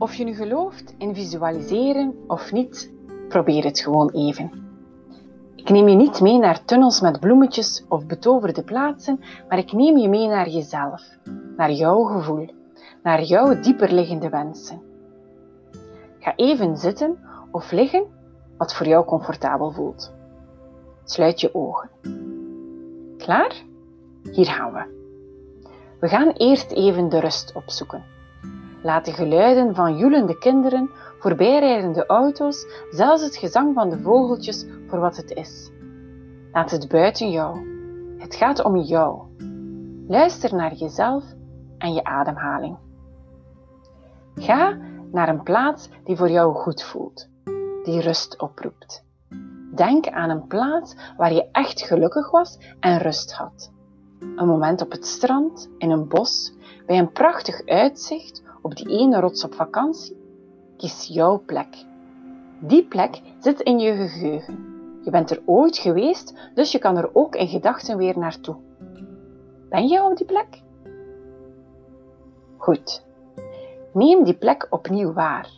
Of je nu gelooft in visualiseren of niet, probeer het gewoon even. Ik neem je niet mee naar tunnels met bloemetjes of betoverde plaatsen, maar ik neem je mee naar jezelf, naar jouw gevoel, naar jouw dieperliggende wensen. Ga even zitten of liggen wat voor jou comfortabel voelt. Sluit je ogen. Klaar? Hier gaan we. We gaan eerst even de rust opzoeken. Laat de geluiden van joelende kinderen, voorbijrijdende auto's, zelfs het gezang van de vogeltjes voor wat het is. Laat het buiten jou. Het gaat om jou. Luister naar jezelf en je ademhaling. Ga naar een plaats die voor jou goed voelt, die rust oproept. Denk aan een plaats waar je echt gelukkig was en rust had. Een moment op het strand, in een bos, bij een prachtig uitzicht, op die ene rots op vakantie. Kies jouw plek. Die plek zit in je geheugen. Je bent er ooit geweest, dus je kan er ook in gedachten weer naartoe. Ben jij op die plek? Goed. Neem die plek opnieuw waar.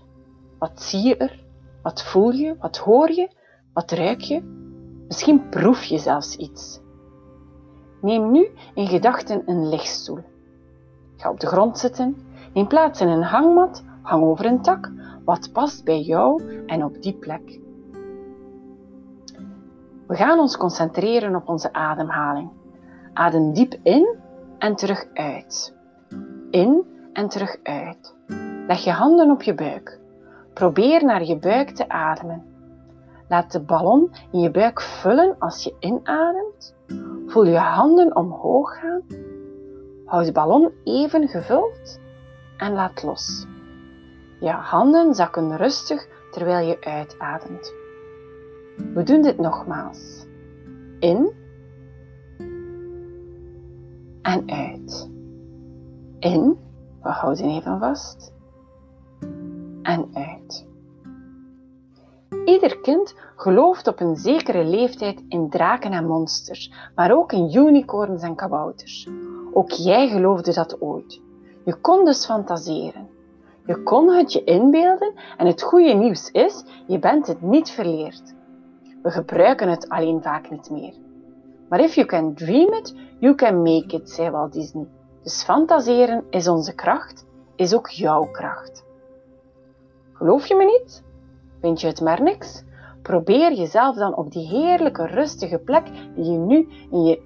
Wat zie je er? Wat voel je? Wat hoor je? Wat ruik je? Misschien proef je zelfs iets. Neem nu in gedachten een lichtstoel. Ga op de grond zitten, neem plaats in een hangmat, hang over een tak, wat past bij jou en op die plek. We gaan ons concentreren op onze ademhaling. Adem diep in en terug uit. In en terug uit. Leg je handen op je buik. Probeer naar je buik te ademen. Laat de ballon in je buik vullen als je inademt. Voel je handen omhoog gaan. Houd de ballon even gevuld en laat los. Je handen zakken rustig terwijl je uitademt. We doen dit nogmaals. In en uit. In, we houden even vast. En uit. Ieder kind gelooft op een zekere leeftijd in draken en monsters, maar ook in unicorns en kabouters. Ook jij geloofde dat ooit. Je kon dus fantaseren. Je kon het je inbeelden en het goede nieuws is, je bent het niet verleerd. We gebruiken het alleen vaak niet meer. Maar if you can dream it, you can make it, zei Walt Disney. Dus fantaseren is onze kracht, is ook jouw kracht. Geloof je me niet? Vind je het maar niks? Probeer jezelf dan op die heerlijke, rustige plek die je nu in je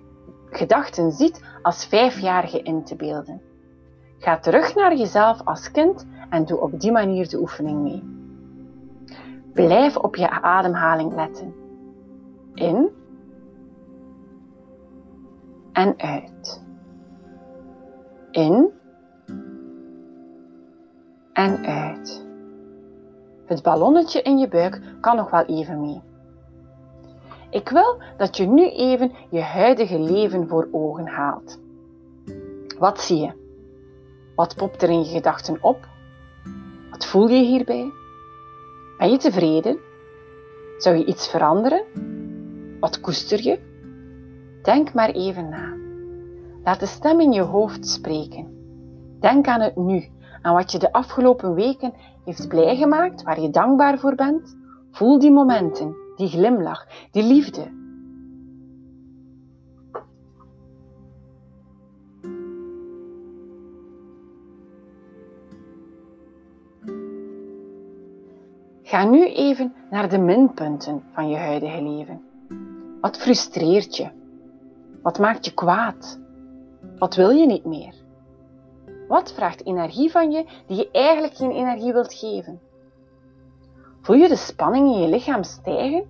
gedachten ziet als vijfjarige in te beelden. Ga terug naar jezelf als kind en doe op die manier de oefening mee. Blijf op je ademhaling letten. In en uit. In en uit. Het ballonnetje in je buik kan nog wel even mee. Ik wil dat je nu even je huidige leven voor ogen haalt. Wat zie je? Wat popt er in je gedachten op? Wat voel je hierbij? Ben je tevreden? Zou je iets veranderen? Wat koester je? Denk maar even na. Laat de stem in je hoofd spreken. Denk aan het nu, aan wat je de afgelopen weken heeft blij gemaakt, waar je dankbaar voor bent. Voel die momenten, die glimlach, die liefde. Ga nu even naar de minpunten van je huidige leven. Wat frustreert je? Wat maakt je kwaad? Wat wil je niet meer? Wat vraagt energie van je die je eigenlijk geen energie wilt geven? Voel je de spanning in je lichaam stijgen?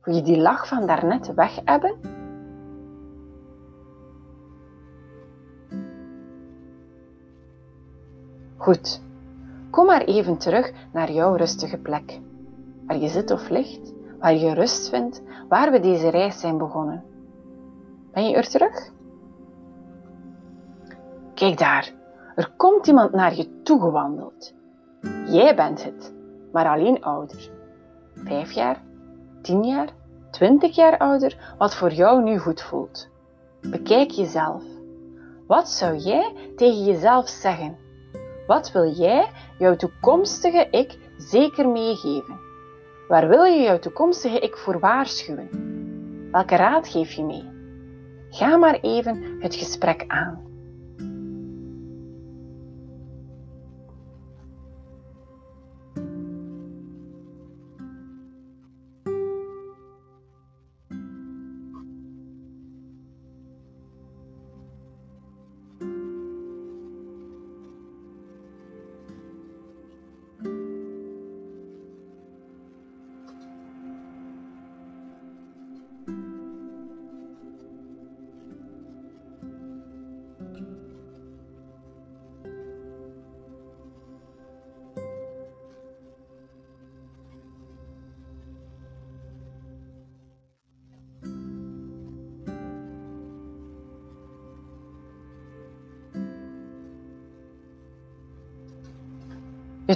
Voel je die lach van daarnet wegebben? Goed, kom maar even terug naar jouw rustige plek. Waar je zit of ligt, waar je rust vindt, waar we deze reis zijn begonnen. Ben je er terug? Kijk daar, er komt iemand naar je toe gewandeld. Jij bent het, maar alleen ouder. Vijf jaar, tien jaar, twintig jaar ouder, wat voor jou nu goed voelt. Bekijk jezelf. Wat zou jij tegen jezelf zeggen? Wat wil jij jouw toekomstige ik zeker meegeven? Waar wil je jouw toekomstige ik voor waarschuwen? Welke raad geef je mee? Ga maar even het gesprek aan.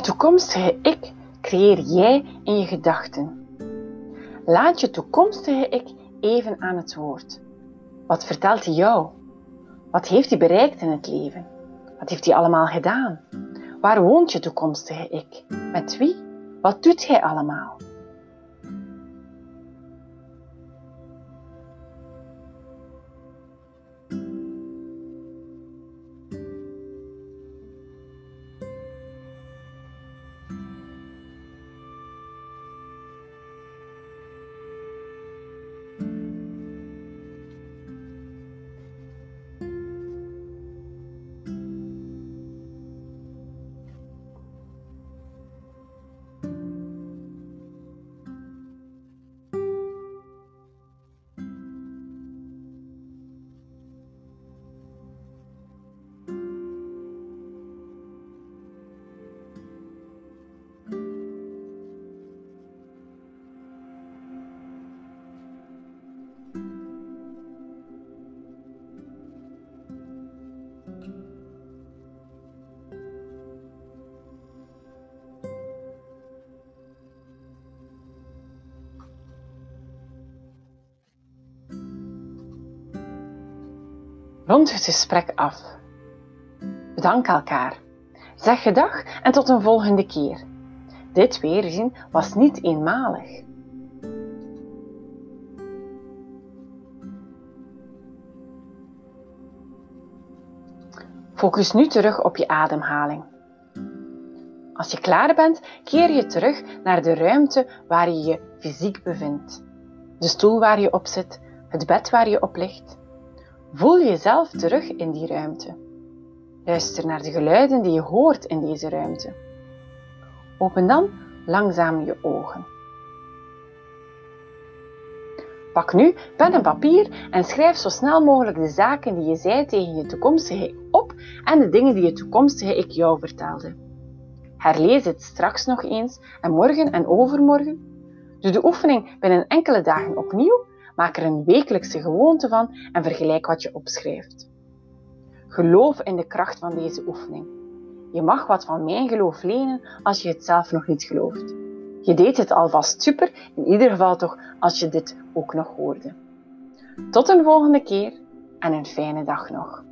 Toekomstige ik creëer jij in je gedachten. Laat je toekomstige ik even aan het woord. Wat vertelt hij jou? Wat heeft hij bereikt in het leven? Wat heeft hij allemaal gedaan? Waar woont je toekomstige ik? Met wie? Wat doet hij allemaal? Rond het gesprek af. Bedank elkaar. Zeg gedag en tot een volgende keer. Dit weerzien was niet eenmalig. Focus nu terug op je ademhaling. Als je klaar bent, keer je terug naar de ruimte waar je je fysiek bevindt. De stoel waar je op zit, het bed waar je op ligt. Voel jezelf terug in die ruimte. Luister naar de geluiden die je hoort in deze ruimte. Open dan langzaam je ogen. Pak nu pen en papier en schrijf zo snel mogelijk de zaken die je zei tegen je toekomstige ik op en de dingen die je toekomstige ik jou vertelde. Herlees het straks nog eens en morgen en overmorgen. Doe de oefening binnen enkele dagen opnieuw Maak er een wekelijkse gewoonte van en vergelijk wat je opschrijft. Geloof in de kracht van deze oefening. Je mag wat van mijn geloof lenen als je het zelf nog niet gelooft. Je deed het alvast super, in ieder geval toch als je dit ook nog hoorde. Tot een volgende keer en een fijne dag nog.